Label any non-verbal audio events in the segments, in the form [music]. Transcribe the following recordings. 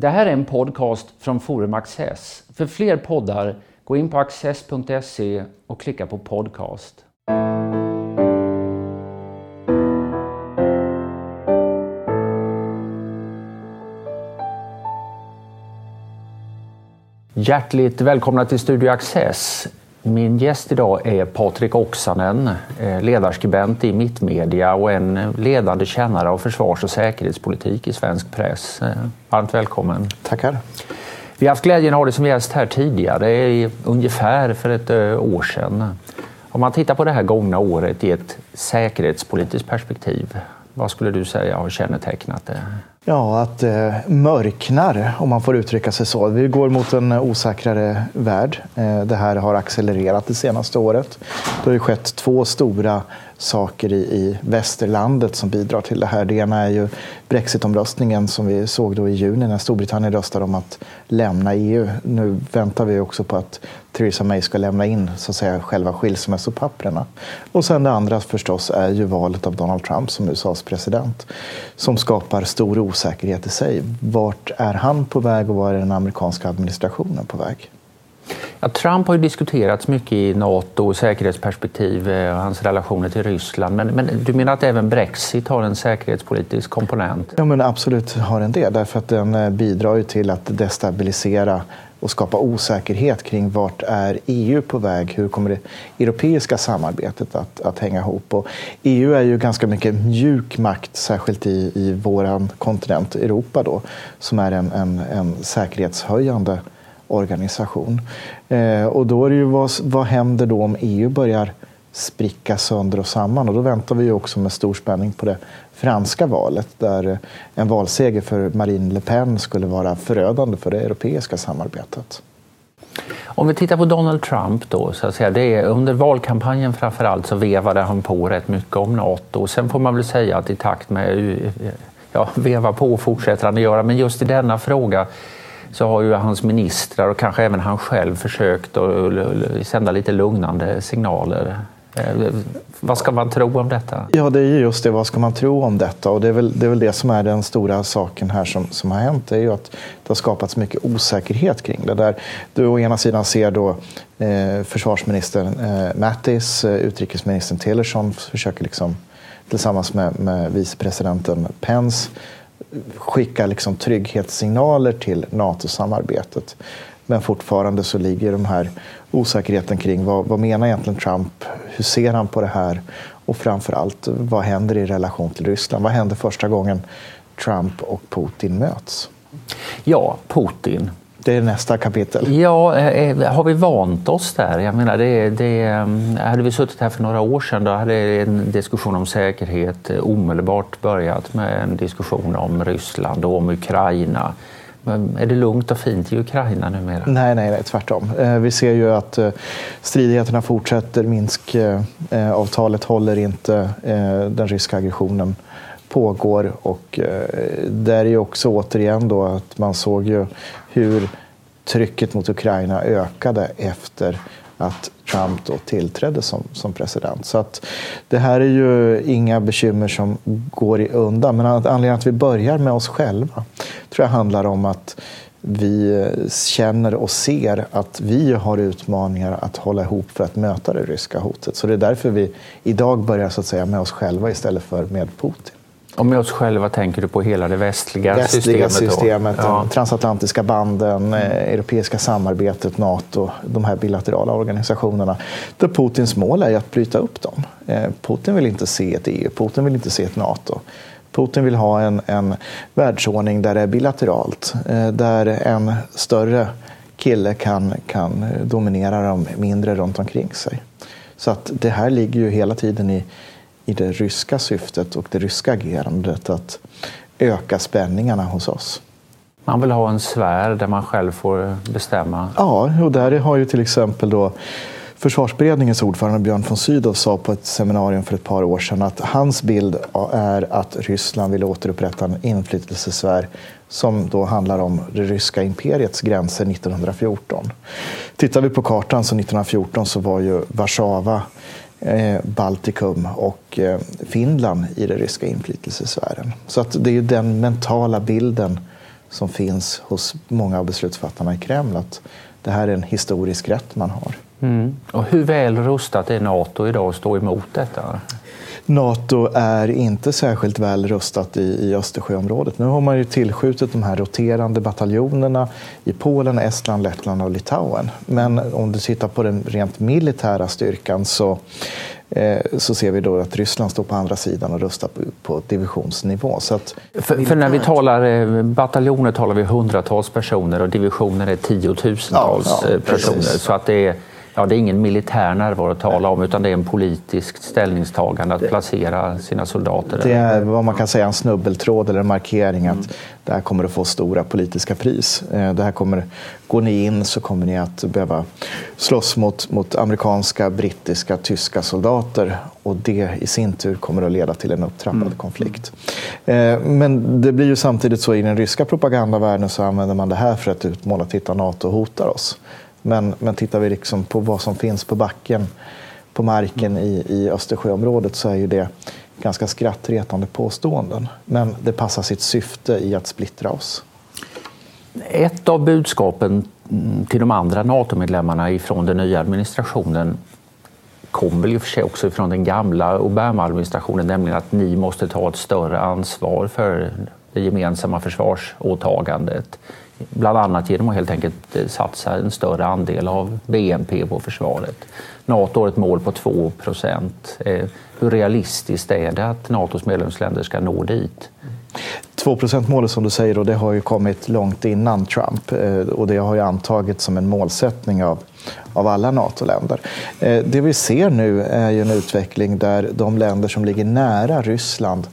Det här är en podcast från Forum Access. För fler poddar, gå in på access.se och klicka på podcast. Hjärtligt välkomna till Studio Access. Min gäst idag är Patrik Oksanen, eh, ledarskribent i Mittmedia och en ledande kännare av försvars och säkerhetspolitik i svensk press. Eh, varmt välkommen. Tackar. Vi har haft glädjen att ha dig som gäst här tidigare, ungefär för ett eh, år sedan. Om man tittar på det här gångna året i ett säkerhetspolitiskt perspektiv, vad skulle du säga har kännetecknat det? Ja, att det eh, mörknar, om man får uttrycka sig så. Vi går mot en osäkrare värld. Eh, det här har accelererat det senaste året. Det har ju skett två stora saker i, i västerlandet som bidrar till det här. Det ena är ju Brexitomröstningen som vi såg då i juni när Storbritannien röstade om att lämna EU. Nu väntar vi också på att Theresa May ska lämna in så att säga, själva skilsmässopapperna. Och sen det andra förstås är ju valet av Donald Trump som USAs president som skapar stor osäkerhet i sig. Vart är han på väg och var är den amerikanska administrationen på väg? Ja, Trump har ju diskuterats mycket i Nato och säkerhetsperspektiv eh, och hans relationer till Ryssland. Men, men, du menar att även Brexit har en säkerhetspolitisk komponent? Ja, men absolut har den det. Därför att den eh, bidrar ju till att destabilisera och skapa osäkerhet kring vart är EU på väg? Hur kommer det europeiska samarbetet att, att hänga ihop? Och EU är ju ganska mycket mjuk makt, särskilt i, i vår kontinent Europa då, som är en, en, en säkerhetshöjande organisation. Eh, och då är det ju vad, vad händer då om EU börjar spricka sönder och samman? Och då väntar vi ju också med stor spänning på det franska valet där en valseger för Marine Le Pen skulle vara förödande för det europeiska samarbetet. Om vi tittar på Donald Trump då, så att säga, det är, under valkampanjen framförallt så vevade han på rätt mycket om Nato. Sen får man väl säga att i takt med, ja, veva på fortsätter han att göra, men just i denna fråga så har ju hans ministrar och kanske även han själv försökt att sända lite lugnande signaler. Eh, vad ska man tro om detta? Ja, det är just det. Vad ska man tro om detta? Och det är väl det, är väl det som är den stora saken här som, som har hänt. Det är ju att det har skapats mycket osäkerhet kring det. Där du å ena sidan ser då eh, försvarsministern eh, Mattis, eh, utrikesministern Tillerson försöker liksom tillsammans med, med vicepresidenten Pence skicka liksom trygghetssignaler till NATO-samarbetet. Men fortfarande så ligger de här osäkerheten kring vad, vad menar egentligen Trump? Hur ser han på det här? Och framför allt, vad händer i relation till Ryssland? Vad händer första gången Trump och Putin möts? Ja, Putin. Det är nästa kapitel. Ja, eh, eh, har vi vant oss där? Jag menar, det, det, mm, hade vi suttit här för några år sedan då hade en diskussion om säkerhet eh, omedelbart börjat med en diskussion om Ryssland och om Ukraina. Är det lugnt och fint i Ukraina numera? Nej, nej, nej tvärtom. Vi ser ju att stridigheterna fortsätter. Minskavtalet håller inte. Den ryska aggressionen pågår och där är ju också återigen då att man såg ju hur trycket mot Ukraina ökade efter att Trump då tillträdde som, som president. Så att det här är ju inga bekymmer som går undan. Men anledningen att vi börjar med oss själva tror jag handlar om att vi känner och ser att vi har utmaningar att hålla ihop för att möta det ryska hotet. Så det är därför vi idag börjar så att säga med oss själva istället för med Putin. Och med oss själva tänker du på hela det västliga, västliga systemet? systemet ja. transatlantiska banden, mm. europeiska samarbetet, Nato, de här bilaterala organisationerna. Där Putins mål är att bryta upp dem. Eh, Putin vill inte se ett EU, Putin vill inte se ett Nato. Putin vill ha en, en världsordning där det är bilateralt, eh, där en större kille kan, kan dominera de mindre runt omkring sig. Så att det här ligger ju hela tiden i, i det ryska syftet och det ryska agerandet att öka spänningarna hos oss. Man vill ha en sfär där man själv får bestämma? Ja, och där har ju till exempel då Försvarsberedningens ordförande Björn von Sydow sa på ett seminarium för ett par år sedan att hans bild är att Ryssland vill återupprätta en inflytelsesfär som då handlar om det ryska imperiets gränser 1914. Tittar vi på kartan så 1914 så var ju Warszawa Eh, Baltikum och eh, Finland i den ryska inflytelsesfären. Så att det är ju den mentala bilden som finns hos många av beslutsfattarna i Kreml att det här är en historisk rätt man har. Mm. Och hur väl rustat är Nato idag att stå emot detta? Nato är inte särskilt väl rustat i, i Östersjöområdet. Nu har man ju tillskjutit de här roterande bataljonerna i Polen, Estland, Lettland och Litauen. Men om du tittar på den rent militära styrkan så, eh, så ser vi då att Ryssland står på andra sidan och rustar på, på divisionsnivå. Så att, för, för, när vi talar eh, bataljoner talar vi hundratals personer och divisioner är tiotusentals ja, ja, personer. Precis. Så att det är Ja, det är ingen militär närvaro att tala om utan det är en politisk ställningstagande att placera sina soldater. Det är vad man kan säga en snubbeltråd eller en markering att mm. det här kommer att få stora politiska pris. Eh, det här kommer, går ni in så kommer ni att behöva slåss mot, mot amerikanska, brittiska, tyska soldater och det i sin tur kommer att leda till en upptrappad mm. konflikt. Eh, men det blir ju samtidigt så i den ryska propagandavärlden så använder man det här för att utmåla titta NATO hotar oss. Men, men tittar vi liksom på vad som finns på backen, på marken i, i Östersjöområdet så är ju det ganska skrattretande påståenden. Men det passar sitt syfte i att splittra oss. Ett av budskapen till de andra NATO-medlemmarna ifrån den nya administrationen kom väl i och för sig också från den gamla Obama-administrationen, nämligen att ni måste ta ett större ansvar för det gemensamma försvarsåtagandet. Bland annat genom att helt enkelt eh, satsa en större andel av BNP på försvaret. Nato har ett mål på 2 procent. Eh, hur realistiskt är det att Natos medlemsländer ska nå dit? 2% målet som du säger, och det har ju kommit långt innan Trump eh, och det har ju antagits som en målsättning av, av alla NATO-länder. Det vi ser nu är ju en utveckling där de länder som ligger nära Ryssland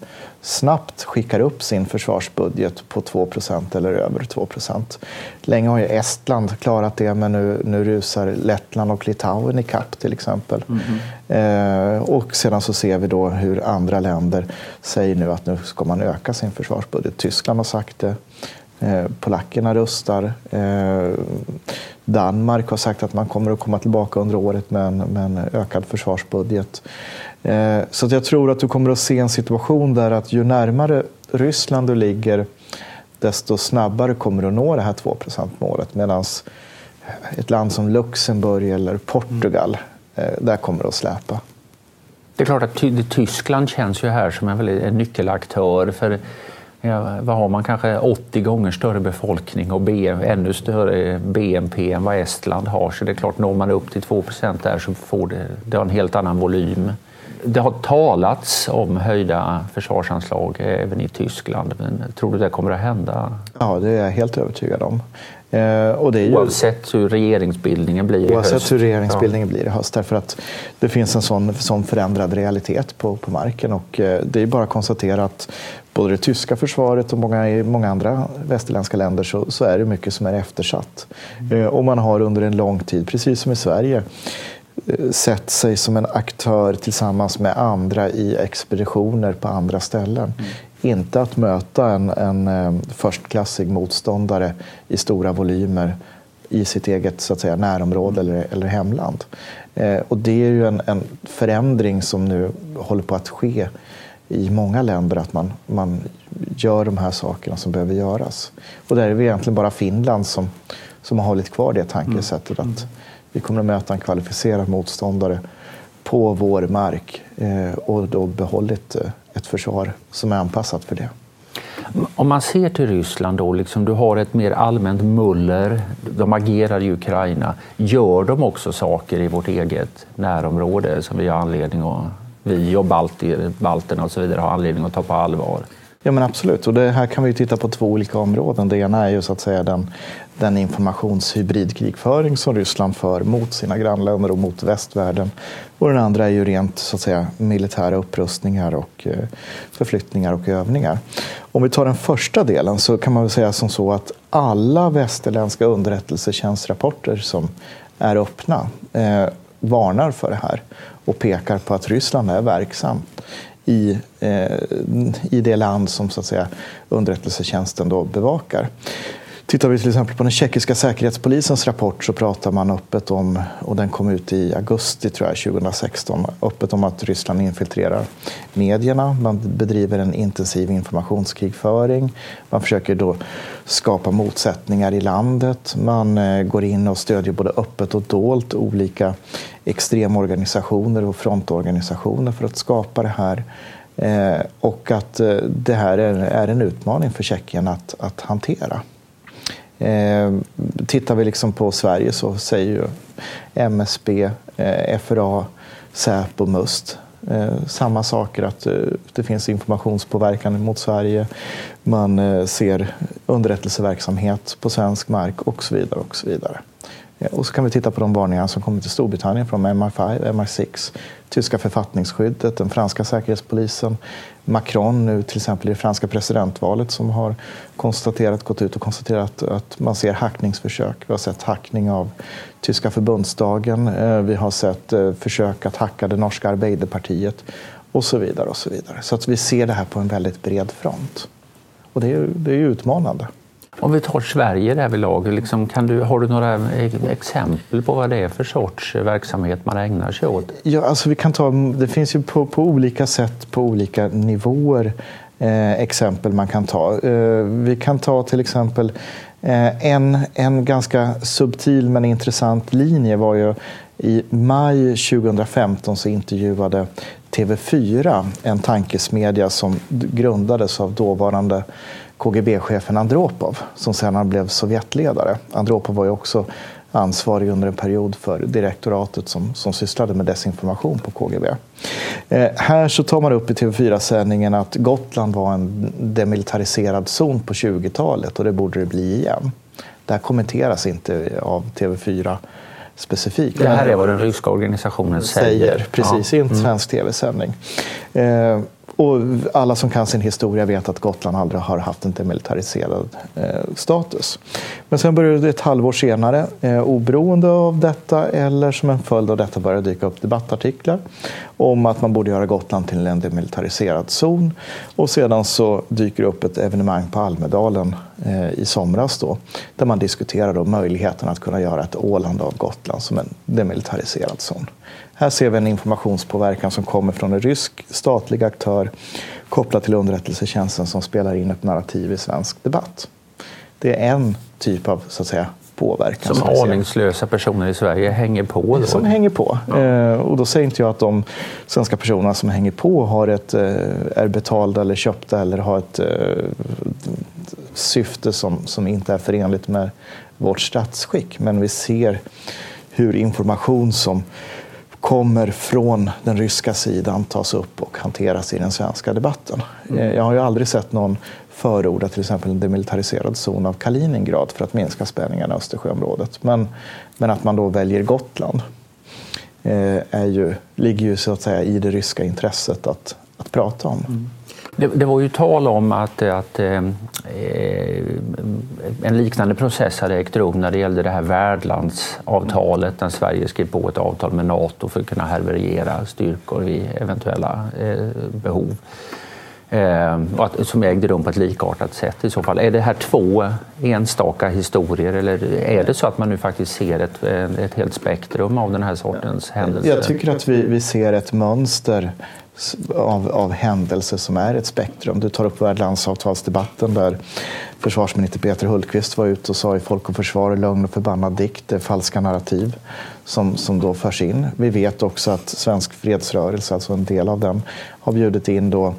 snabbt skickar upp sin försvarsbudget på 2% eller över 2% Länge har ju Estland klarat det, men nu, nu rusar Lettland och Litauen i kapp till exempel. Mm -hmm. eh, och sedan så ser vi då hur andra länder säger nu att nu ska man öka sin försvarsbudget. Tyskland har sagt det. Eh, polackerna rustar. Eh, Danmark har sagt att man kommer att komma tillbaka under året med en, med en ökad försvarsbudget. Eh, så jag tror att du kommer att se en situation där att ju närmare Ryssland du ligger desto snabbare kommer du att nå det här 2 målet. Medan ett land som Luxemburg eller Portugal, eh, där kommer det att släpa. Det är klart att Tyskland känns ju här som en, väldigt, en nyckelaktör. För ja, vad har man, kanske 80 gånger större befolkning och ännu större BNP än vad Estland har. Så det är klart, når man upp till 2 där så får det, det har en helt annan volym. Det har talats om höjda försvarsanslag även i Tyskland. Men tror du det kommer att hända? Ja, det är jag helt övertygad om. Eh, och det är ju, oavsett hur regeringsbildningen blir i höst? Oavsett hur regeringsbildningen ja. blir i höst. Därför att det finns en sån, sån förändrad realitet på, på marken. Och eh, det är bara att konstatera att både det tyska försvaret och många, i många andra västerländska länder så, så är det mycket som är eftersatt. Mm. Eh, och man har under en lång tid, precis som i Sverige, Eh, sett sig som en aktör tillsammans med andra i expeditioner på andra ställen. Mm. Inte att möta en, en eh, förstklassig motståndare i stora volymer i sitt eget så att säga, närområde eller, eller hemland. Eh, och det är ju en, en, förändring som nu håller på att ske i många länder, att man, man gör de här sakerna som behöver göras. Och där är det egentligen bara Finland som, som har hållit kvar det tankesättet. Mm. att vi kommer att möta en kvalificerad motståndare på vår mark eh, och då behållit eh, ett försvar som är anpassat för det. Om man ser till Ryssland då, liksom, du har ett mer allmänt muller, de agerar i Ukraina. Gör de också saker i vårt eget närområde som vi har anledning att, vi och balter, balterna och så vidare har anledning att ta på allvar? Ja men absolut, och det här kan vi titta på två olika områden. Det ena är ju så att säga den, den informationshybridkrigföring som Ryssland för mot sina grannländer och mot västvärlden. Och den andra är ju rent så att säga, militära upprustningar och eh, förflyttningar och övningar. Om vi tar den första delen så kan man väl säga som så att alla västerländska underrättelsetjänstrapporter som är öppna eh, varnar för det här och pekar på att Ryssland är verksam i, eh, i det land som så att säga, underrättelsetjänsten då bevakar. Tittar vi till exempel på den tjeckiska säkerhetspolisens rapport så pratar man öppet om, och den kom ut i augusti tror jag, 2016, öppet om att Ryssland infiltrerar medierna. Man bedriver en intensiv informationskrigföring. Man försöker då skapa motsättningar i landet. Man eh, går in och stödjer både öppet och dolt olika extremorganisationer och frontorganisationer för att skapa det här. Eh, och att eh, det här är en utmaning för Tjeckien att, att hantera. Eh, tittar vi liksom på Sverige så säger ju MSB, eh, FRA, Säpo, MUST eh, samma saker, att eh, det finns informationspåverkan mot Sverige. Man eh, ser underrättelseverksamhet på svensk mark och så vidare. Och så vidare. Och så kan vi titta på de varningar som kommer till Storbritannien från MI5, MI6, tyska författningsskyddet, den franska säkerhetspolisen, Macron nu till exempel i det franska presidentvalet som har konstaterat, gått ut och konstaterat att man ser hackningsförsök. Vi har sett hackning av tyska förbundsdagen. Eh, vi har sett eh, försök att hacka det norska Arbeiderpartiet och så vidare. och Så vidare. Så att vi ser det här på en väldigt bred front. Och det är, det är utmanande. Om vi tar Sverige därvidlag, liksom, kan du, har du några e- exempel på vad det är för sorts verksamhet man ägnar sig åt? Ja, alltså vi kan ta, det finns ju på, på olika sätt, på olika nivåer, eh, exempel man kan ta. Eh, vi kan ta till exempel eh, en, en ganska subtil men intressant linje var ju i maj 2015 så intervjuade TV4 en tankesmedja som grundades av dåvarande KGB-chefen Andropov som sedan blev Sovjetledare. Andropov var ju också ansvarig under en period för direktoratet som, som sysslade med desinformation på KGB. Eh, här så tar man upp i TV4-sändningen att Gotland var en demilitariserad zon på 20-talet och det borde det bli igen. Det här kommenteras inte av TV4 specifikt. Det här är vad den ryska organisationen säger. säger precis, ja. i en mm. svensk tv-sändning. Eh, och alla som kan sin historia vet att Gotland aldrig har haft en demilitariserad eh, status. Men sen började det ett halvår senare, eh, oberoende av detta eller som en följd av detta började dyka upp debattartiklar om att man borde göra Gotland till en demilitariserad zon. Och sedan så dyker det upp ett evenemang på Almedalen Eh, i somras då, där man diskuterar då möjligheten att kunna göra ett Åland av Gotland som en demilitariserad zon. Här ser vi en informationspåverkan som kommer från en rysk statlig aktör kopplat till underrättelsetjänsten som spelar in ett narrativ i svensk debatt. Det är en typ av så att säga, påverkan. Som aningslösa personer i Sverige hänger på? Då. Som hänger på. Ja. Eh, och då säger inte jag att de svenska personerna som hänger på har ett, eh, är betalda eller köpta eller har ett eh, syfte som, som inte är förenligt med vårt statsskick. Men vi ser hur information som kommer från den ryska sidan tas upp och hanteras i den svenska debatten. Mm. Jag har ju aldrig sett någon förorda till exempel en demilitariserad zon av Kaliningrad för att minska spänningarna i Östersjöområdet. Men, men att man då väljer Gotland eh, är ju, ligger ju så att säga i det ryska intresset att, att prata om. Mm. Det, det, var ju tal om att, att eh, en liknande process hade ägt rum när det gällde det här värdlandsavtalet när Sverige skrev på ett avtal med Nato för att kunna härbärgera styrkor vid eventuella eh, behov. Eh, att, som ägde rum på ett likartat sätt i så fall. Är det här två enstaka historier eller är det så att man nu faktiskt ser ett, ett helt spektrum av den här sortens händelser? Jag tycker att vi, vi ser ett mönster av, av händelser som är ett spektrum. Du tar upp värdlandsavtalsdebatten där försvarsminister Peter Hultqvist var ute och sa i Folk och Försvar, lögn och förbannad dikt, det är falska narrativ som, som då förs in. Vi vet också att Svensk fredsrörelse, alltså en del av den, har bjudit in då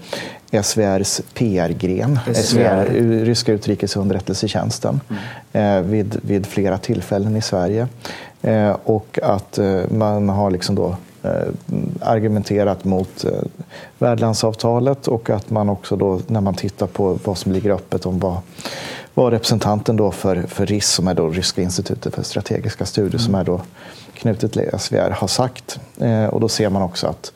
SVRs PR-gren, SVR, ryska utrikesunderrättelsetjänsten, mm. eh, vid, vid flera tillfällen i Sverige. Eh, och att eh, man har liksom då argumenterat mot eh, värdlandsavtalet och att man också då när man tittar på vad som ligger öppet om vad, vad representanten då för, för RIS, som är då Ryska institutet för strategiska studier, mm. som är då knutet till SVR, har sagt. Eh, och då ser man också att,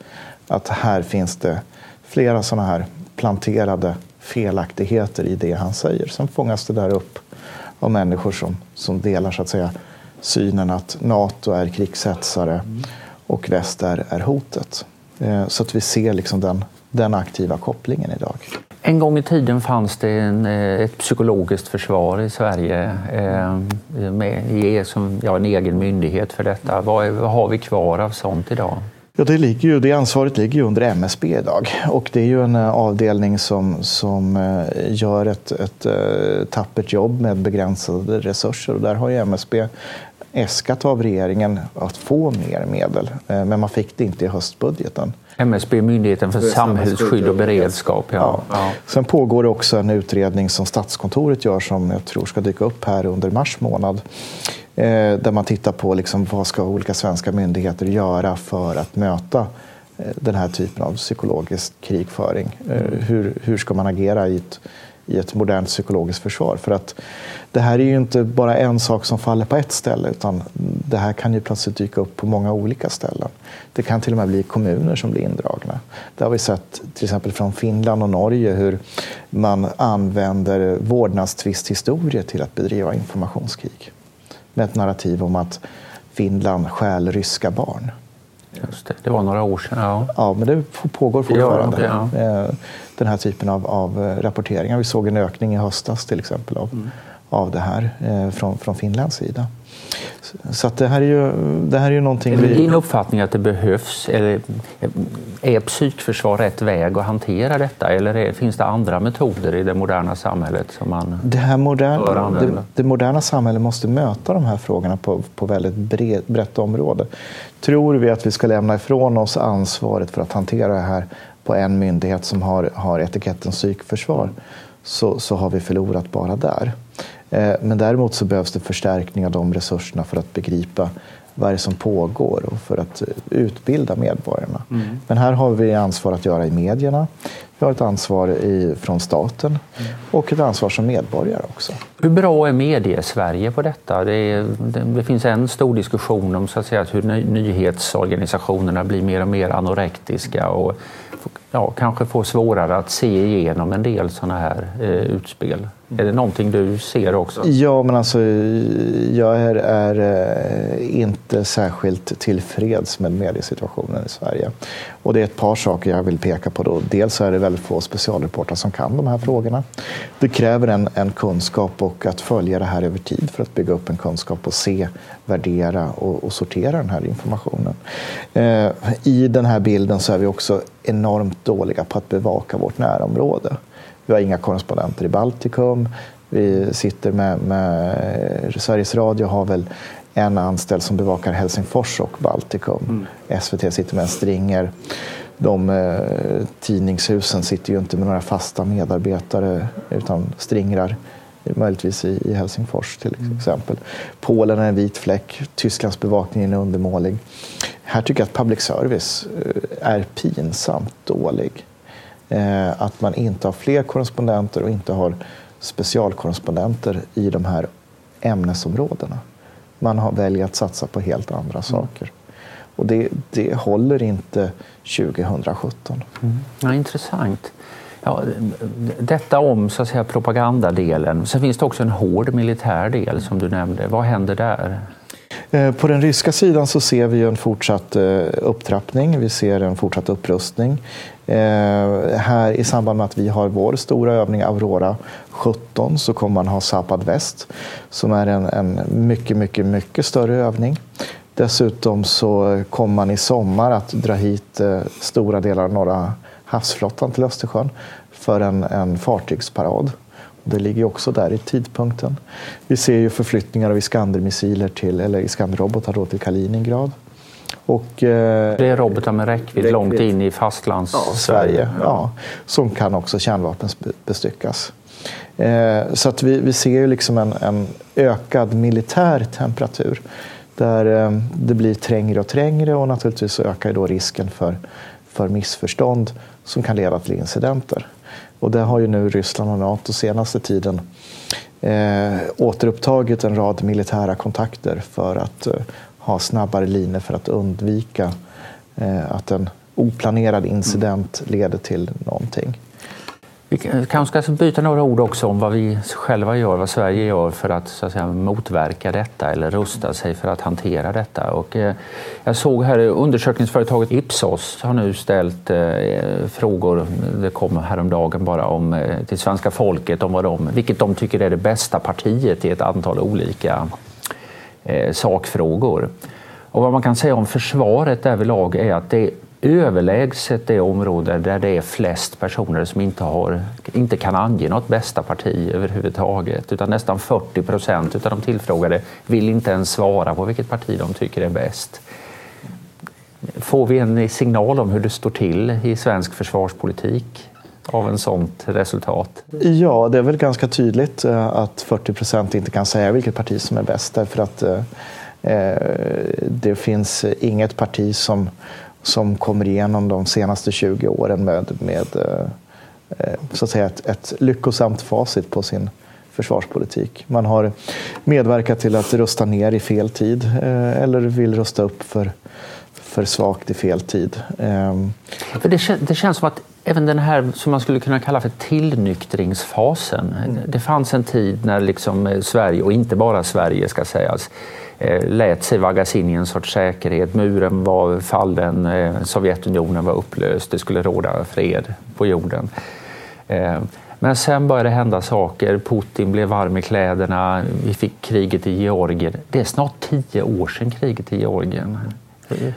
att här finns det flera sådana här planterade felaktigheter i det han säger. Sen fångas det där upp av människor som, som delar så att säga synen att Nato är krigshetsare mm och väst är, är hotet. Eh, så att vi ser liksom den den aktiva kopplingen idag. En gång i tiden fanns det en, eh, ett psykologiskt försvar i Sverige eh, med som ja, en egen myndighet för detta. Vad, vad har vi kvar av sånt idag? Ja, det, ligger ju, det ansvaret ligger ju under MSB idag och det är ju en avdelning som, som gör ett, ett tappert jobb med begränsade resurser och där har ju MSB äskat av regeringen att få mer medel, men man fick det inte i höstbudgeten. MSB, Myndigheten för samhällsskydd och beredskap. Ja. Ja. Sen pågår det också en utredning som Statskontoret gör som jag tror ska dyka upp här under mars månad. Eh, där man tittar på liksom vad ska olika svenska myndigheter göra för att möta eh, den här typen av psykologisk krigföring. Eh, hur, hur ska man agera i ett i ett modernt psykologiskt försvar. För att det här är ju inte bara en sak som faller på ett ställe utan det här kan ju plötsligt dyka upp på många olika ställen. Det kan till och med bli kommuner som blir indragna. Det har vi sett till exempel från Finland och Norge hur man använder vårdnadstvisthistorier till att bedriva informationskrig. Med ett narrativ om att Finland stjäl ryska barn. Just det, det var några år sedan. Ja, ja men det pågår fortfarande. Ja, ja. Eh, den här typen av, av, eh, rapporteringar. Vi såg en ökning i höstas till exempel av, mm. av det här eh, från, från Finlands sida. Så att det, här är ju, det här är ju någonting... Är det din uppfattning att det behövs? Eller är psykförsvar rätt väg att hantera detta? Eller är, finns det andra metoder i det moderna samhället som man det, här moderna, det, det, moderna samhället måste möta de här frågorna på, på väldigt bred, brett område. Tror vi att vi ska lämna ifrån oss ansvaret för att hantera det här på en myndighet som har, har etiketten psykförsvar så, så har vi förlorat bara där. Eh, men däremot så behövs det förstärkning av de resurserna för att begripa vad är det som pågår och för att utbilda medborgarna. Mm. Men här har vi ansvar att göra i medierna. Vi har ett ansvar i, från staten och ett ansvar som medborgare också. Hur bra är medie-Sverige på detta? Det, är, det, det, finns en stor diskussion om så att säga, hur nyhetsorganisationerna blir mer och mer anorektiska och ja, kanske får svårare att se igenom en del sådana här eh, utspel. Är det någonting du ser också? Ja, men alltså jag är, är eh, inte särskilt tillfreds med mediesituationen i Sverige. Och det är ett par saker jag vill peka på. Då. Dels är det väldigt få specialreportrar som kan de här frågorna. Det kräver en, en kunskap och att följa det här över tid för att bygga upp en kunskap och se, värdera och, och sortera den här informationen. Eh, I den här bilden så är vi också enormt dåliga på att bevaka vårt närområde. Vi har inga korrespondenter i Baltikum. Vi sitter med, med Sveriges Radio har väl en anställd som bevakar Helsingfors och Baltikum. Mm. SVT sitter med en stringer. De eh, tidningshusen sitter ju inte med några fasta medarbetare utan stringrar möjligtvis i, i Helsingfors till mm. exempel. Polen är en vit fläck, Tysklands bevakning är undermålig. Här tycker jag att public service eh, är pinsamt dålig. Eh, att man inte har fler korrespondenter och inte har specialkorrespondenter i de här ämnesområdena. Man har väljer att satsa på helt andra mm. saker. Och det, det håller inte 2017. Mm. Ja, intressant. Ja, detta om så att säga, propagandadelen. Sen finns det också en hård militär del som du nämnde. Vad händer där? Eh, på den ryska sidan så ser vi en fortsatt eh, upptrappning. Vi ser en fortsatt upprustning. Eh, här i samband med att vi har vår stora övning Aurora 17 så kommer man ha Zapad Väst som är en, en mycket, mycket, mycket större övning. Dessutom så kommer man i sommar att dra hit stora delar av norra havsflottan till Östersjön för en, en fartygsparad. Det ligger också där i tidpunkten. Vi ser ju förflyttningar av Iskander-missiler till, eller Iskander-robotar till Kaliningrad. Och, eh, det är robotar med räckvidd, räckvidd. långt in i fastlands-Sverige. Ja, ja, som kan också kärnvapenbestyckas. Eh, så att vi, vi ser ju liksom en, en ökad militär temperatur där eh, det blir trängre och trängre och naturligtvis ökar då risken för, för missförstånd som kan leda till incidenter. Och det har ju nu Ryssland och Nato senaste tiden eh, återupptagit en rad militära kontakter för att eh, ha snabbare linjer för att undvika eh, att en oplanerad incident leder till någonting. Vi kanske ska byta några ord också om vad vi själva gör, vad Sverige gör för att, så att säga, motverka detta eller rusta sig för att hantera detta. Och, eh, jag såg här undersökningsföretaget Ipsos har nu ställt eh, frågor, det kom häromdagen bara, om, eh, till svenska folket om vad de, vilket de tycker är det bästa partiet i ett antal olika eh, sakfrågor. Och vad man kan säga om försvaret därvidlag är att det överlägset det område där det är flest personer som inte, har, inte kan ange något bästa parti överhuvudtaget. Utan nästan 40 procent av de tillfrågade vill inte ens svara på vilket parti de tycker är bäst. Får vi en signal om hur det står till i svensk försvarspolitik av en sånt resultat? Ja, det är väl ganska tydligt eh, att 40 procent inte kan säga vilket parti som är bäst därför att eh, eh det finns inget parti som som kommer igenom de senaste 20 åren med, med eh, så att säga ett, ett lyckosamt facit på sin försvarspolitik. Man har medverkat till att rusta ner i fel tid eh, eller vill rusta upp för, för svagt i fel tid. Ehm. För det, det känns som att även den här som man skulle kunna kalla för tillnyktringsfasen. Mm. Det fanns en tid när liksom Sverige, och inte bara Sverige ska sägas, Eh, lät sig vaggas in i en sorts säkerhet. Muren var fallen, eh, Sovjetunionen var upplöst, det skulle råda fred på jorden. Eh, men sen började det hända saker. Putin blev varm i kläderna. Vi fick kriget i Georgien. Det är snart tio år sedan kriget i Georgien.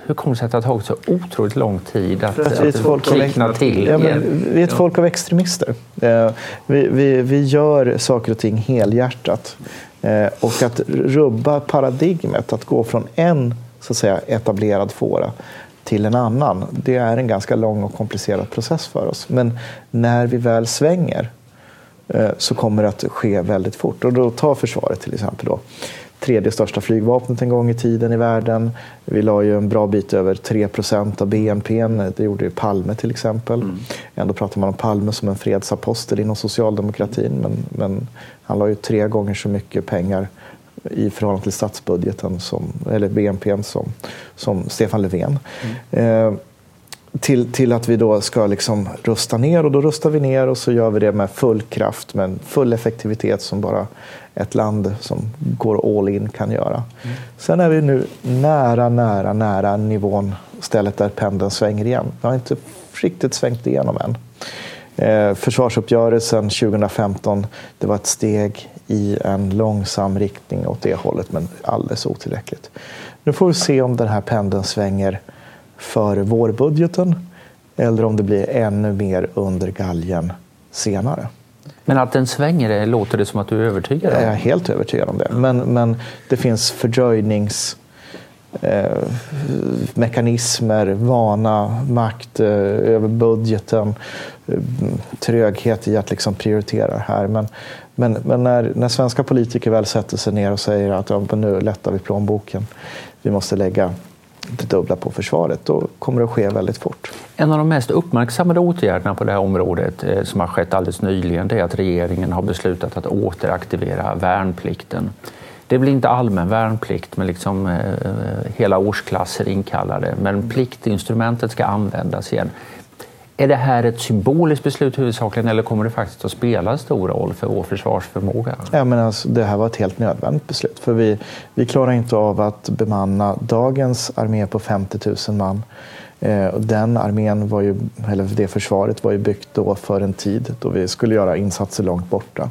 Hur kommer det sig att det har tagit så otroligt lång tid att, att, att folk kvickna till? Ja, vi är ett folk av extremister. Vi, vi, vi gör saker och ting helhjärtat. Eh, och att rubba paradigmet, att gå från en så att säga, etablerad fåra till en annan, det är en ganska lång och komplicerad process för oss. Men när vi väl svänger eh, så kommer det att ske väldigt fort. Och då tar försvaret till exempel. Då tredje största flygvapnet en gång i tiden i världen. Vi la ju en bra bit över 3% av BNP. Det gjorde ju Palme till exempel. Mm. Ändå pratar man om Palme som en fredsapostel inom socialdemokratin. Men, men han la ju tre gånger så mycket pengar i förhållande till statsbudgeten, som, eller BNP, som, som Stefan Löfven. Mm. Eh, till, till att vi då ska liksom rusta ner och då rustar vi ner och så gör vi det med full kraft, med full effektivitet som bara ett land som går all in kan göra. Mm. Sen är vi nu nära, nära, nära nivån, stället där pendeln svänger igen. Det har inte riktigt svängt igenom än. Eh, försvarsuppgörelsen 2015, det var ett steg i en långsam riktning åt det hållet, men alldeles otillräckligt. Nu får vi se om den här pendeln svänger för vårbudgeten eller om det blir ännu mer under galgen senare. Men att den svänger, låter det som att du är övertygad om? Jag är helt övertygad om det. Men, men det finns fördröjnings eh, mekanismer, vana, makt eh, över budgeten, eh, tröghet i att liksom prioritera här. Men, men, men när, när svenska politiker väl sätter sig ner och säger att ja, nu lättar vi plånboken, vi måste lägga det dubbla på försvaret, då kommer det att ske väldigt fort. En av de mest uppmärksammade åtgärderna på det här området eh, som har skett alldeles nyligen det är att regeringen har beslutat att återaktivera värnplikten. Det blir inte allmän värnplikt med liksom, eh, eh hela årsklasser inkallade, men pliktinstrumentet ska användas igen. Är det här ett symboliskt beslut huvudsakligen eller kommer det faktiskt att spela en stor roll för vår försvarsförmåga? Ja, men alltså, det här var ett helt nödvändigt beslut. För vi, vi klarar inte av att bemanna dagens armé på 50 000 man. Eh, den armén var ju, eller det försvaret var ju byggt då för en tid då vi skulle göra insatser långt borta.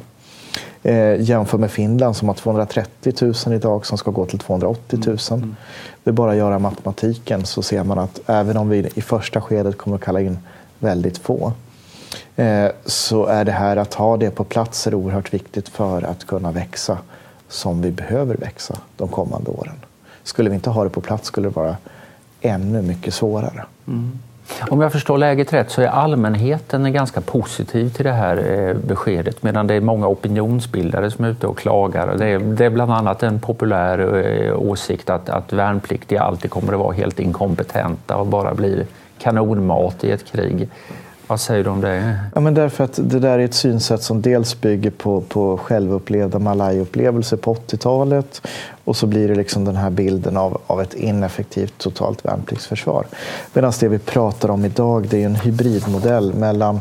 Eh, jämför med Finland som har 230 000 idag som ska gå till 280 000. Mm. Det är bara att göra matematiken så ser man att även om vi i första skedet kommer att kalla in väldigt få eh, så är det här att ha det på plats är oerhört viktigt för att kunna växa som vi behöver växa de kommande åren. Skulle vi inte ha det på plats skulle det vara ännu mycket svårare. Mm. Om jag förstår läget rätt så är allmänheten ganska positiv till det här eh, beskedet medan det är många opinionsbildare som är ute och klagar. Det är, det är bland annat en populär eh, åsikt att, att värnpliktiga alltid kommer att vara helt inkompetenta och bara blir kanonmat i ett krig. Vad säger du om det? Ja, men därför att det där är ett synsätt som dels bygger på, på självupplevda malajupplevelser på 80-talet och så blir det liksom den här bilden av, av ett ineffektivt totalt värnpliktsförsvar. Medan det vi pratar om idag det är en hybridmodell mellan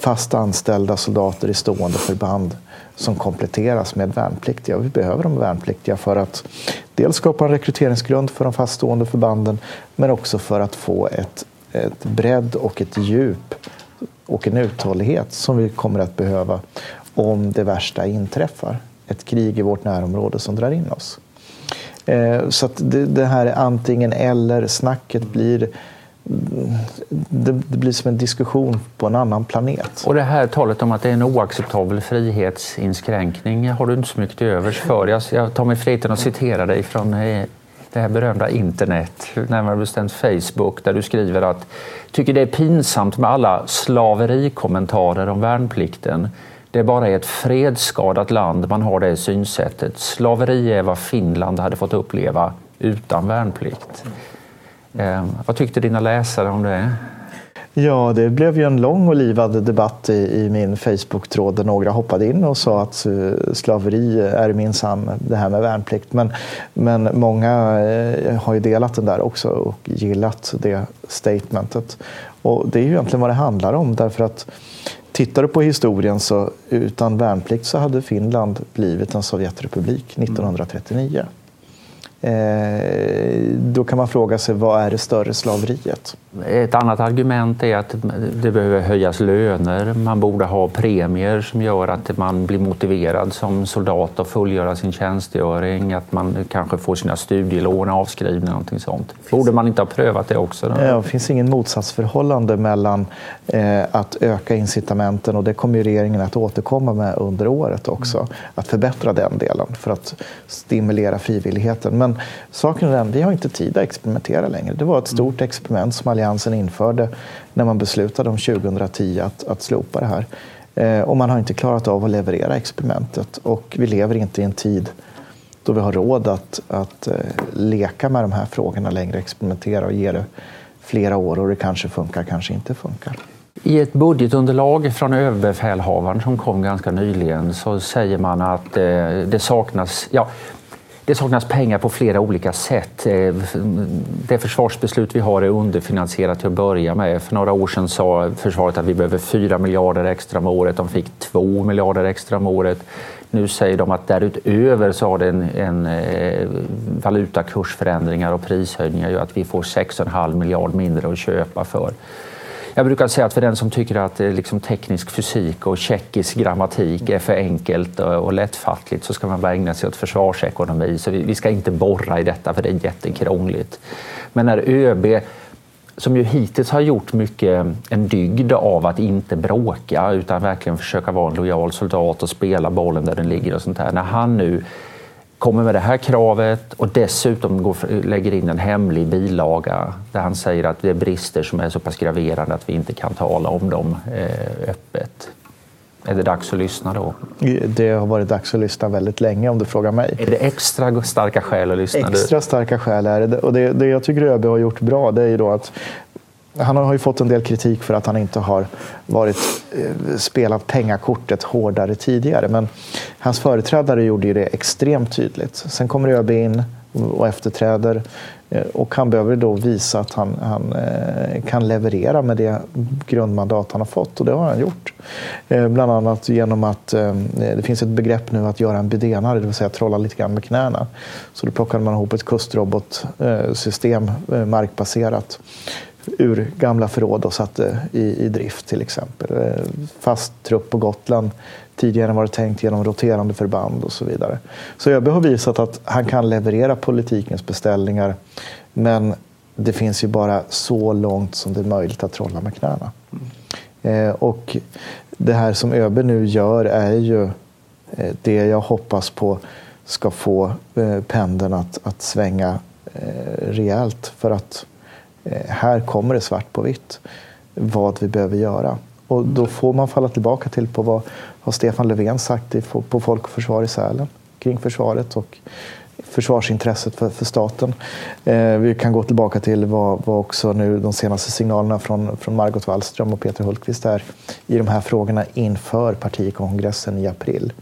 fast anställda soldater i stående förband som kompletteras med värnpliktiga. Vi behöver de värnpliktiga för att dels skapa en rekryteringsgrund för de faststående förbanden men också för att få ett, ett bredd och ett djup och en uthållighet som vi kommer att behöva om det värsta inträffar. Ett krig i vårt närområde som drar in oss. Eh, så att det här antingen eller-snacket blir det, det, blir som en diskussion på en annan planet. Och det här talet om att det är en oacceptabel frihetsinskränkning har du inte så mycket till övers för. Jag, jag tar mig friheten att citera dig från eh, det här berömda internet, närmare bestämt Facebook, där du skriver att tycker det är pinsamt med alla slaverikommentarer om värnplikten. Det är bara i ett fredsskadat land man har det synsättet. Slaveri är vad Finland hade fått uppleva utan värnplikt. Eh, vad tyckte dina läsare om det? Ja, det blev ju en lång och livad debatt i, i min Facebook-tråd där några hoppade in och sa att uh, slaveri är minsann det här med värnplikt. Men, men många uh, har ju delat den där också och gillat det statementet. Och det är ju egentligen vad det handlar om därför att tittar du på historien så utan värnplikt så hade Finland blivit en Sovjetrepublik 1939. Eh, då kan man fråga sig vad är det större slaveriet? Ett annat argument är att det behöver höjas löner. Man borde ha premier som gör att man blir motiverad som soldat att fullgöra sin tjänstgöring. Att man kanske får sina studielån avskrivna. Någonting sånt. Borde man inte ha prövat det också? Då? Ja, det finns ingen motsatsförhållande mellan eh, att öka incitamenten och det kommer regeringen att återkomma med under året också. Att förbättra den delen för att stimulera frivilligheten. Men saken är den, vi har inte tid att experimentera längre. Det var ett stort experiment som Alliansen införde när man beslutade om 2010 att, att slopa det här. Eh, och man har inte klarat av att leverera experimentet och vi lever inte i en tid då vi har råd att, att eh, leka med de här frågorna längre, experimentera och ge det flera år och det kanske funkar, kanske inte funkar. I ett budgetunderlag från överbefälhavaren som kom ganska nyligen så säger man att eh, det saknas, ja, det saknas pengar på flera olika sätt. Eh, det försvarsbeslut vi har är underfinansierat till att börja med. För några år sedan sa försvaret att vi behöver 4 miljarder extra om året. De fick 2 miljarder extra om året. Nu säger de att därutöver så har det en, en eh, valutakursförändringar och prishöjningar gör att vi får 6,5 miljard mindre att köpa för. Jag brukar säga att för den som tycker att eh, liksom teknisk fysik och tjeckisk grammatik är för enkelt och lättfattligt så ska man bara ägna sig åt försvarsekonomi. Så vi ska inte borra i detta för det är jättekrångligt. Men när ÖB som ju hittills har gjort mycket en dygd av att inte bråka utan verkligen försöka vara en lojal soldat och spela bollen där den ligger och sånt där. När han nu kommer med det här kravet och dessutom går, lägger in en hemlig bilaga där han säger att det är brister som är så pass graverande att vi inte kan tala om dem eh, öppet. Är det dags att lyssna då? Det har varit dags att lyssna väldigt länge om du frågar mig. Är det extra starka skäl att lyssna? Extra starka skäl är det. Och det, det jag tycker ÖB har gjort bra det är ju då att han har ju fått en del kritik för att han inte har varit, eh, spelat pengakortet hårdare tidigare. Men hans företrädare gjorde ju det extremt tydligt. Sen kommer ÖB in och efterträder eh, och han behöver då visa att han, han eh, kan leverera med det grundmandat han har fått och det har han gjort. Eh, bland annat genom att det finns ett begrepp nu att göra en bedenare, det vill säga trolla lite grann med knäna. Så då plockade man ihop ett kustrobotsystem markbaserat ur gamla förråd och satte i, i drift till exempel. Eh, fast trupp på Gotland. Tidigare var det tänkt genom roterande förband och så vidare. Så ÖB har visat att han kan leverera politikens beställningar men det finns ju bara så långt som det är möjligt att trolla med knäna. Mm. Eh, och det här som ÖB nu gör är ju eh, det jag hoppas på ska få eh, pendeln att, att svänga eh, rejält. För att här kommer det svart på vitt vad vi behöver göra. Och då får man falla tillbaka till på vad har Stefan Löfven sagt på Folk och Försvar i Sälen kring försvaret och försvarsintresset för, för staten. Eh, vi kan gå tillbaka till vad, vad, också nu de senaste signalerna från, från Margot Wallström och Peter Hultqvist är i de här frågorna inför partikongressen i april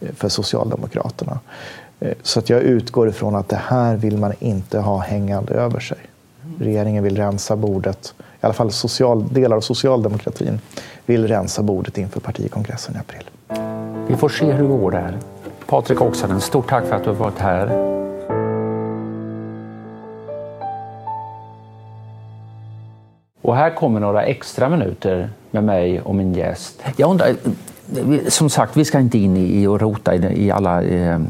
eh, för Socialdemokraterna. Eh, så att jag utgår ifrån att det här vill man inte ha hängande över sig regeringen vill rensa bordet, i alla fall social, delar av socialdemokratin vill rensa bordet inför partikongressen i april. Vi får se hur det går där. Patrik Oksanen, stort tack för att du har varit här. Och här kommer några extra minuter med mig och min gäst. Jag undrar, som sagt, vi ska inte in i och rota i alla eh,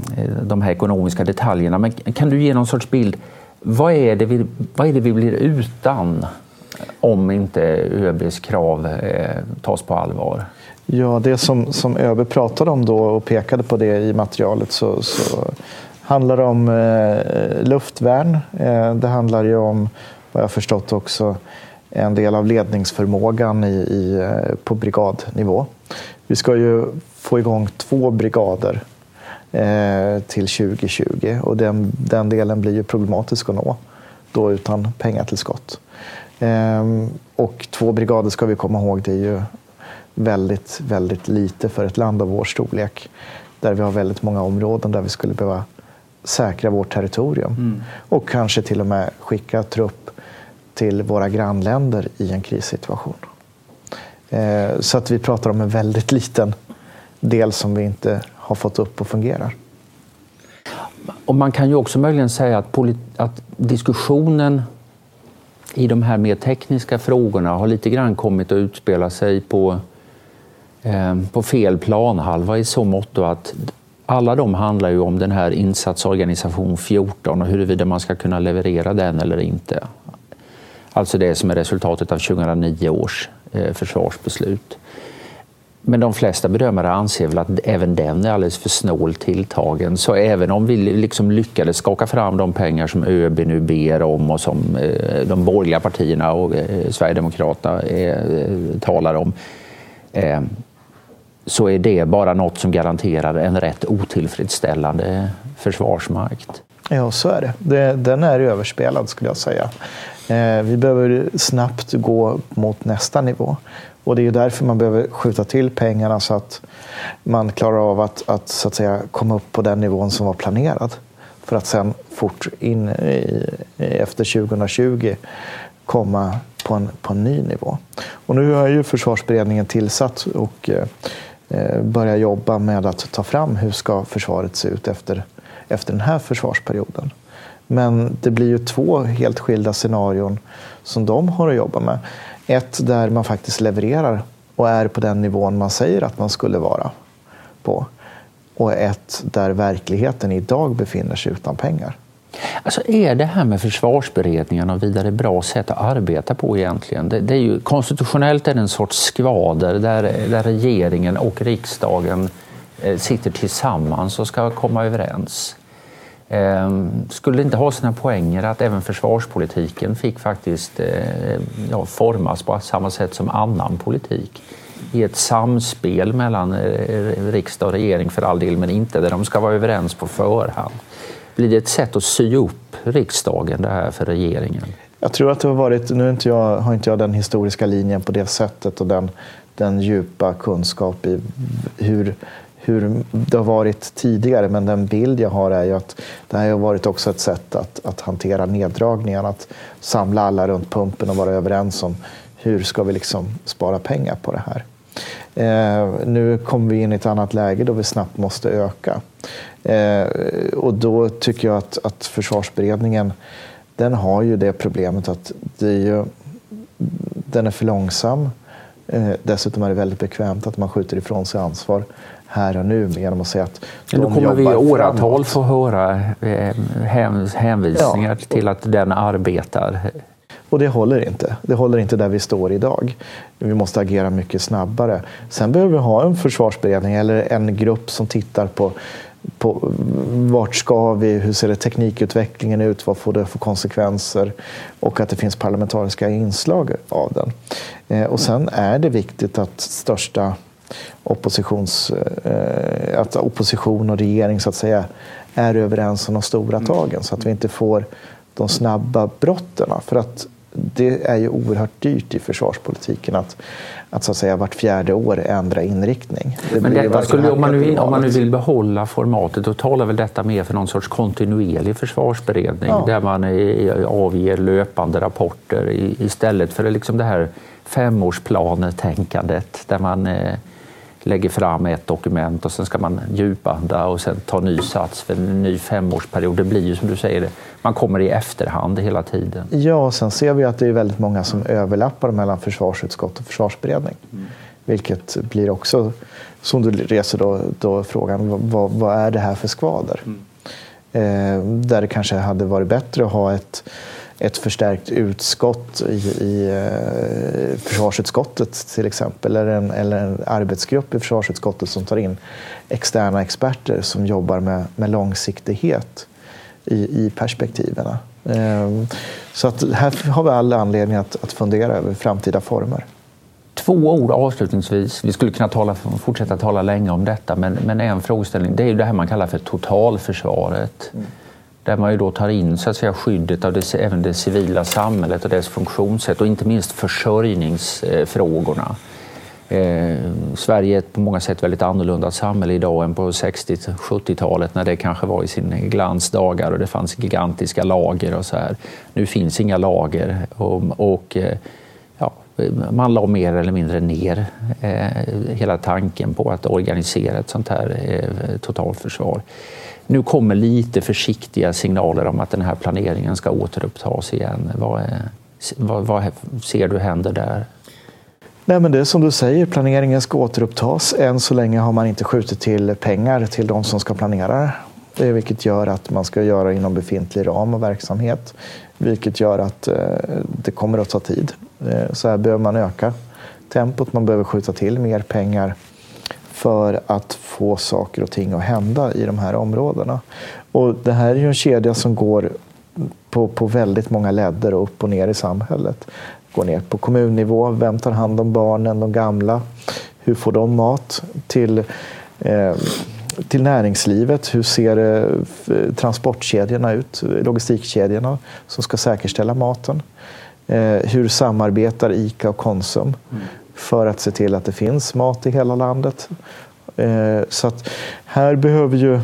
de här ekonomiska detaljerna, men kan du ge någon sorts bild? Vad är det vi, vad är det vi blir utan om inte ÖBs krav eh, tas på allvar? Ja, det som, som ÖB pratade om då och pekade på det i materialet så, så handlar det om eh, luftvärn. Eh, det handlar ju om, vad jag förstått också, en del av ledningsförmågan i, i, eh, på brigadnivå. Vi ska ju få igång två brigader till 2020 och den, den delen blir ju problematisk att nå då utan pengatillskott. Eh, och två brigader ska vi komma ihåg, det är ju väldigt, väldigt lite för ett land av vår storlek. Där vi har väldigt många områden där vi skulle behöva säkra vårt territorium. Mm. Och kanske till och med skicka trupp till våra grannländer i en krissituation. Eh, så att vi pratar om en väldigt liten del som vi inte har fått upp och fungerar. Och man kan ju också möjligen säga att, att diskussionen i de här mer tekniska frågorna har lite grann kommit att utspela sig på, eh, på fel planhalva i så mått att alla de handlar ju om den här insatsorganisation 14 och huruvida man ska kunna leverera den eller inte. Alltså det som är resultatet av 2009 års eh, försvarsbeslut. Men de flesta bedömare anser väl att även den är alldeles för snålt tilltagen. Så även om vi liksom lyckades skaka fram de pengar som ÖB nu ber om och som eh, de borgerliga partierna och eh, Sverigedemokraterna eh, talar om så är det bara något som garanterar en rätt otillfredsställande försvarsmakt. Ja, så är det. Den är överspelad skulle jag säga. Vi behöver snabbt gå mot nästa nivå. Och det är därför man behöver skjuta till pengarna så att man klarar av att, att, så att säga, komma upp på den nivån som var planerad. För att sen fort in i, efter 2020 komma på en, på en ny nivå. Och nu har ju försvarsberedningen tillsatt och eh, eh, börjar jobba med att ta fram hur ska försvaret se ut efter, efter den här försvarsperioden. Men det blir ju två helt skilda scenarion som de har att jobba med. Ett där man faktiskt levererar och är på den nivån man säger att man skulle vara på. Och ett där verkligheten idag befinner sig utan pengar. Alltså är det här med försvarsberedningen och vidare bra sätt att arbeta på egentligen? Det, det är ju, konstitutionellt är det en sorts skvader där, där regeringen och riksdagen eh, sitter tillsammans och ska komma överens. Ehm, skulle det inte ha sina poänger att även försvarspolitiken fick faktiskt eh, ja, formas på samma sätt som annan politik? I ett samspel mellan eh, riksdag och regering för all del, men inte där de ska vara överens på förhand. Blir det ett sätt att sy upp riksdagen det här för regeringen? Jag tror att det har varit, nu inte jag, har inte jag den historiska linjen på det sättet och den, den djupa kunskap i hur hur det har varit tidigare, men den bild jag har är ju att det här har varit också ett sätt att, att hantera neddragningarna, att samla alla runt pumpen och vara överens om hur ska vi liksom spara pengar på det här. Eh, nu kommer vi in i ett annat läge då vi snabbt måste öka. Eh, och då tycker jag att, att försvarsberedningen den har ju det problemet att det är ju, den är för långsam. Eh, dessutom är det väldigt bekvämt att man skjuter ifrån sig ansvar här och nu genom att säga att de Då kommer vi i åratal få höra eh, hänvisningar ja. till att den arbetar. Och det håller inte. Det håller inte där vi står idag. Vi måste agera mycket snabbare. Sen behöver vi ha en försvarsberedning eller en grupp som tittar på på vart ska vi, hur ser det teknikutvecklingen ut, vad får det för konsekvenser och att det finns parlamentariska inslag av den. Eh, och sen är det viktigt att största oppositions, eh, att opposition och regering så att säga är överens om de stora mm. tagen så att vi inte får de snabba brotten. För att det är ju oerhört dyrt i försvarspolitiken att, att, så att säga, vart fjärde år ändra inriktning. Det Men detta skulle, om, man nu, om man nu vill behålla formatet, då talar väl detta mer för någon sorts kontinuerlig försvarsberedning ja. där man avger löpande rapporter istället för liksom det här femårsplanetänkandet där man eh, lägger fram ett dokument och sen ska man djupanda och sen ta ny sats för en ny femårsperiod. Det blir ju som du säger, man kommer i efterhand hela tiden. Ja, och sen ser vi att det är väldigt många som överlappar mellan försvarsutskott och försvarsberedning. Mm. Vilket blir också, som du reser då, då frågan, vad, vad, är det här för skvader? Mm. Eh, där det kanske hade varit bättre att ha ett ett förstärkt utskott i, i eh, försvarsutskottet till exempel, eller en, eller en arbetsgrupp i försvarsutskottet som tar in externa experter som jobbar med, med långsiktighet i, i perspektiven. Eh, så att här har vi all anledning att, att fundera över framtida former. Två ord avslutningsvis. Vi skulle kunna tala, fortsätta tala länge om detta, men, men en frågeställning det är ju det här man kallar för totalförsvaret. Mm där man ju då tar in så att säga, skyddet av det, även det civila samhället och dess funktionssätt och inte minst försörjningsfrågorna. Eh, Sverige är ett på många sätt väldigt annorlunda samhälle idag än på 60-70-talet när det kanske var i sin glansdagar och det fanns gigantiska lager och så här. Nu finns inga lager och, och eh, man la mer eller mindre ner eh, hela tanken på att organisera ett sånt här eh, totalförsvar. Nu kommer lite försiktiga signaler om att den här planeringen ska återupptas igen. Vad, är, vad, vad ser du händer där? Nej, men det är som du säger, planeringen ska återupptas. Än så länge har man inte skjutit till pengar till de som ska planera det. Vilket gör att man ska göra inom befintlig ram och verksamhet. Vilket gör att eh, det kommer att ta tid. Eh, så här behöver man öka tempot, man behöver skjuta till mer pengar för att få saker och ting att hända i de här områdena. Och det här är ju en kedja som går på, på väldigt många ledder och upp och ner i samhället. Går ner på kommunnivå, vem tar hand om barnen, de gamla? Hur får de mat? Till, eh, till näringslivet, hur ser eh, transportkedjorna ut? Logistikkedjorna som ska säkerställa maten. Eh, hur samarbetar ICA och Konsum? För att se till att det finns mat i hela landet. Eh, så att här behöver ju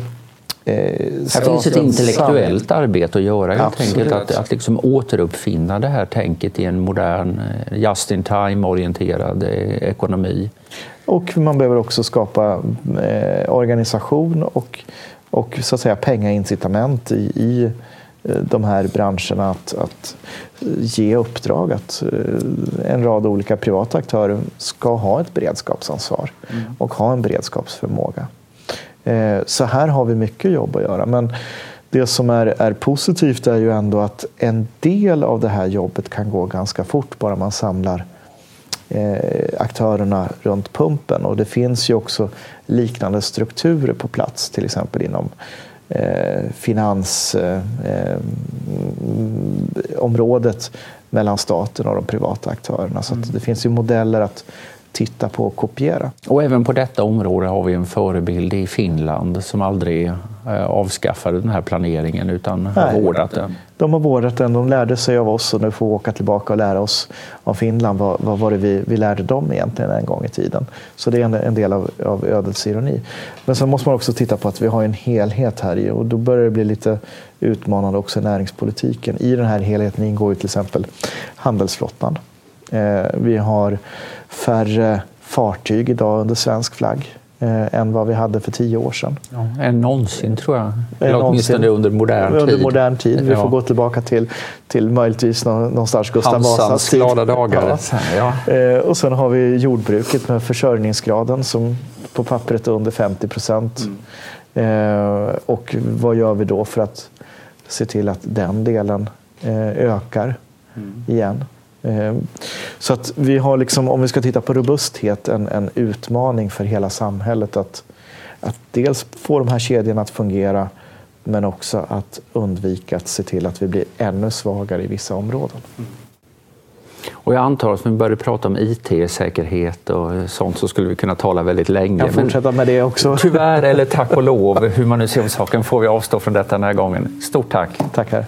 här finns ett intellektuellt arbete att göra helt enkelt. Att, att liksom återuppfinna det här tänket i en modern, just in time-orienterad eh, ekonomi. Och man behöver också skapa eh, organisation och, och så att säga pengaincitament i, i Eh, de här branscherna att, att ge uppdrag att eh, en rad olika privata aktörer ska ha ett beredskapsansvar mm. och ha en beredskapsförmåga. Eh, så här har vi mycket jobb att göra. Men det som är, är positivt är ju ändå att en del av det här jobbet kan gå ganska fort bara man samlar aktörerna runt pumpen. Och det finns ju också liknande strukturer på plats, till exempel inom eh, finansområdet eh, mellan staten och de privata aktörerna. Så mm. det finns ju modeller att titta på och kopiera. Och även på detta område har vi en förebild i Finland som aldrig eh, avskaffade den här planeringen utan har vårdat den. De har vårdat den, de lärde sig av oss och nu får vi åka tillbaka och lära oss av Finland. Vad, vad var det vi, vi lärde dem egentligen en gång i tiden? Så det är en, en del av, av ödets ironi. Men sen måste man också titta på att vi har en helhet här i och då börjar det bli lite utmanande också i näringspolitiken. I den här helheten ingår ju till exempel handelsflottan. Eh, vi har färre fartyg idag under svensk flagg eh, än vad vi hade för tio år sedan. Ja, än någonsin tror jag. Eller åtminstone under modern tid. Under modern tid. Vi får gå tillbaka till, till möjligtvis någonstans Gustav Vasas tid. glada dagar. Ja. Ja. Eh, och sen har vi jordbruket med försörjningsgraden som på pappret är under 50 procent. Mm. Och vad gör vi då för att se till att den delen ökar mm. igen? Ehm, så att vi har, liksom, om vi ska titta på robusthet, en, en utmaning för hela samhället att, att dels få de här kedjorna att fungera men också att undvika att se till att vi blir ännu svagare i vissa områden. Mm. Och jag antar att om vi börjar prata om IT-säkerhet och sånt så skulle vi kunna tala väldigt länge. Jag fortsätta med det också. Tyvärr, eller tack och [laughs] lov, hur man nu ser om saken, får vi avstå från detta den här gången. Stort tack! Tackar!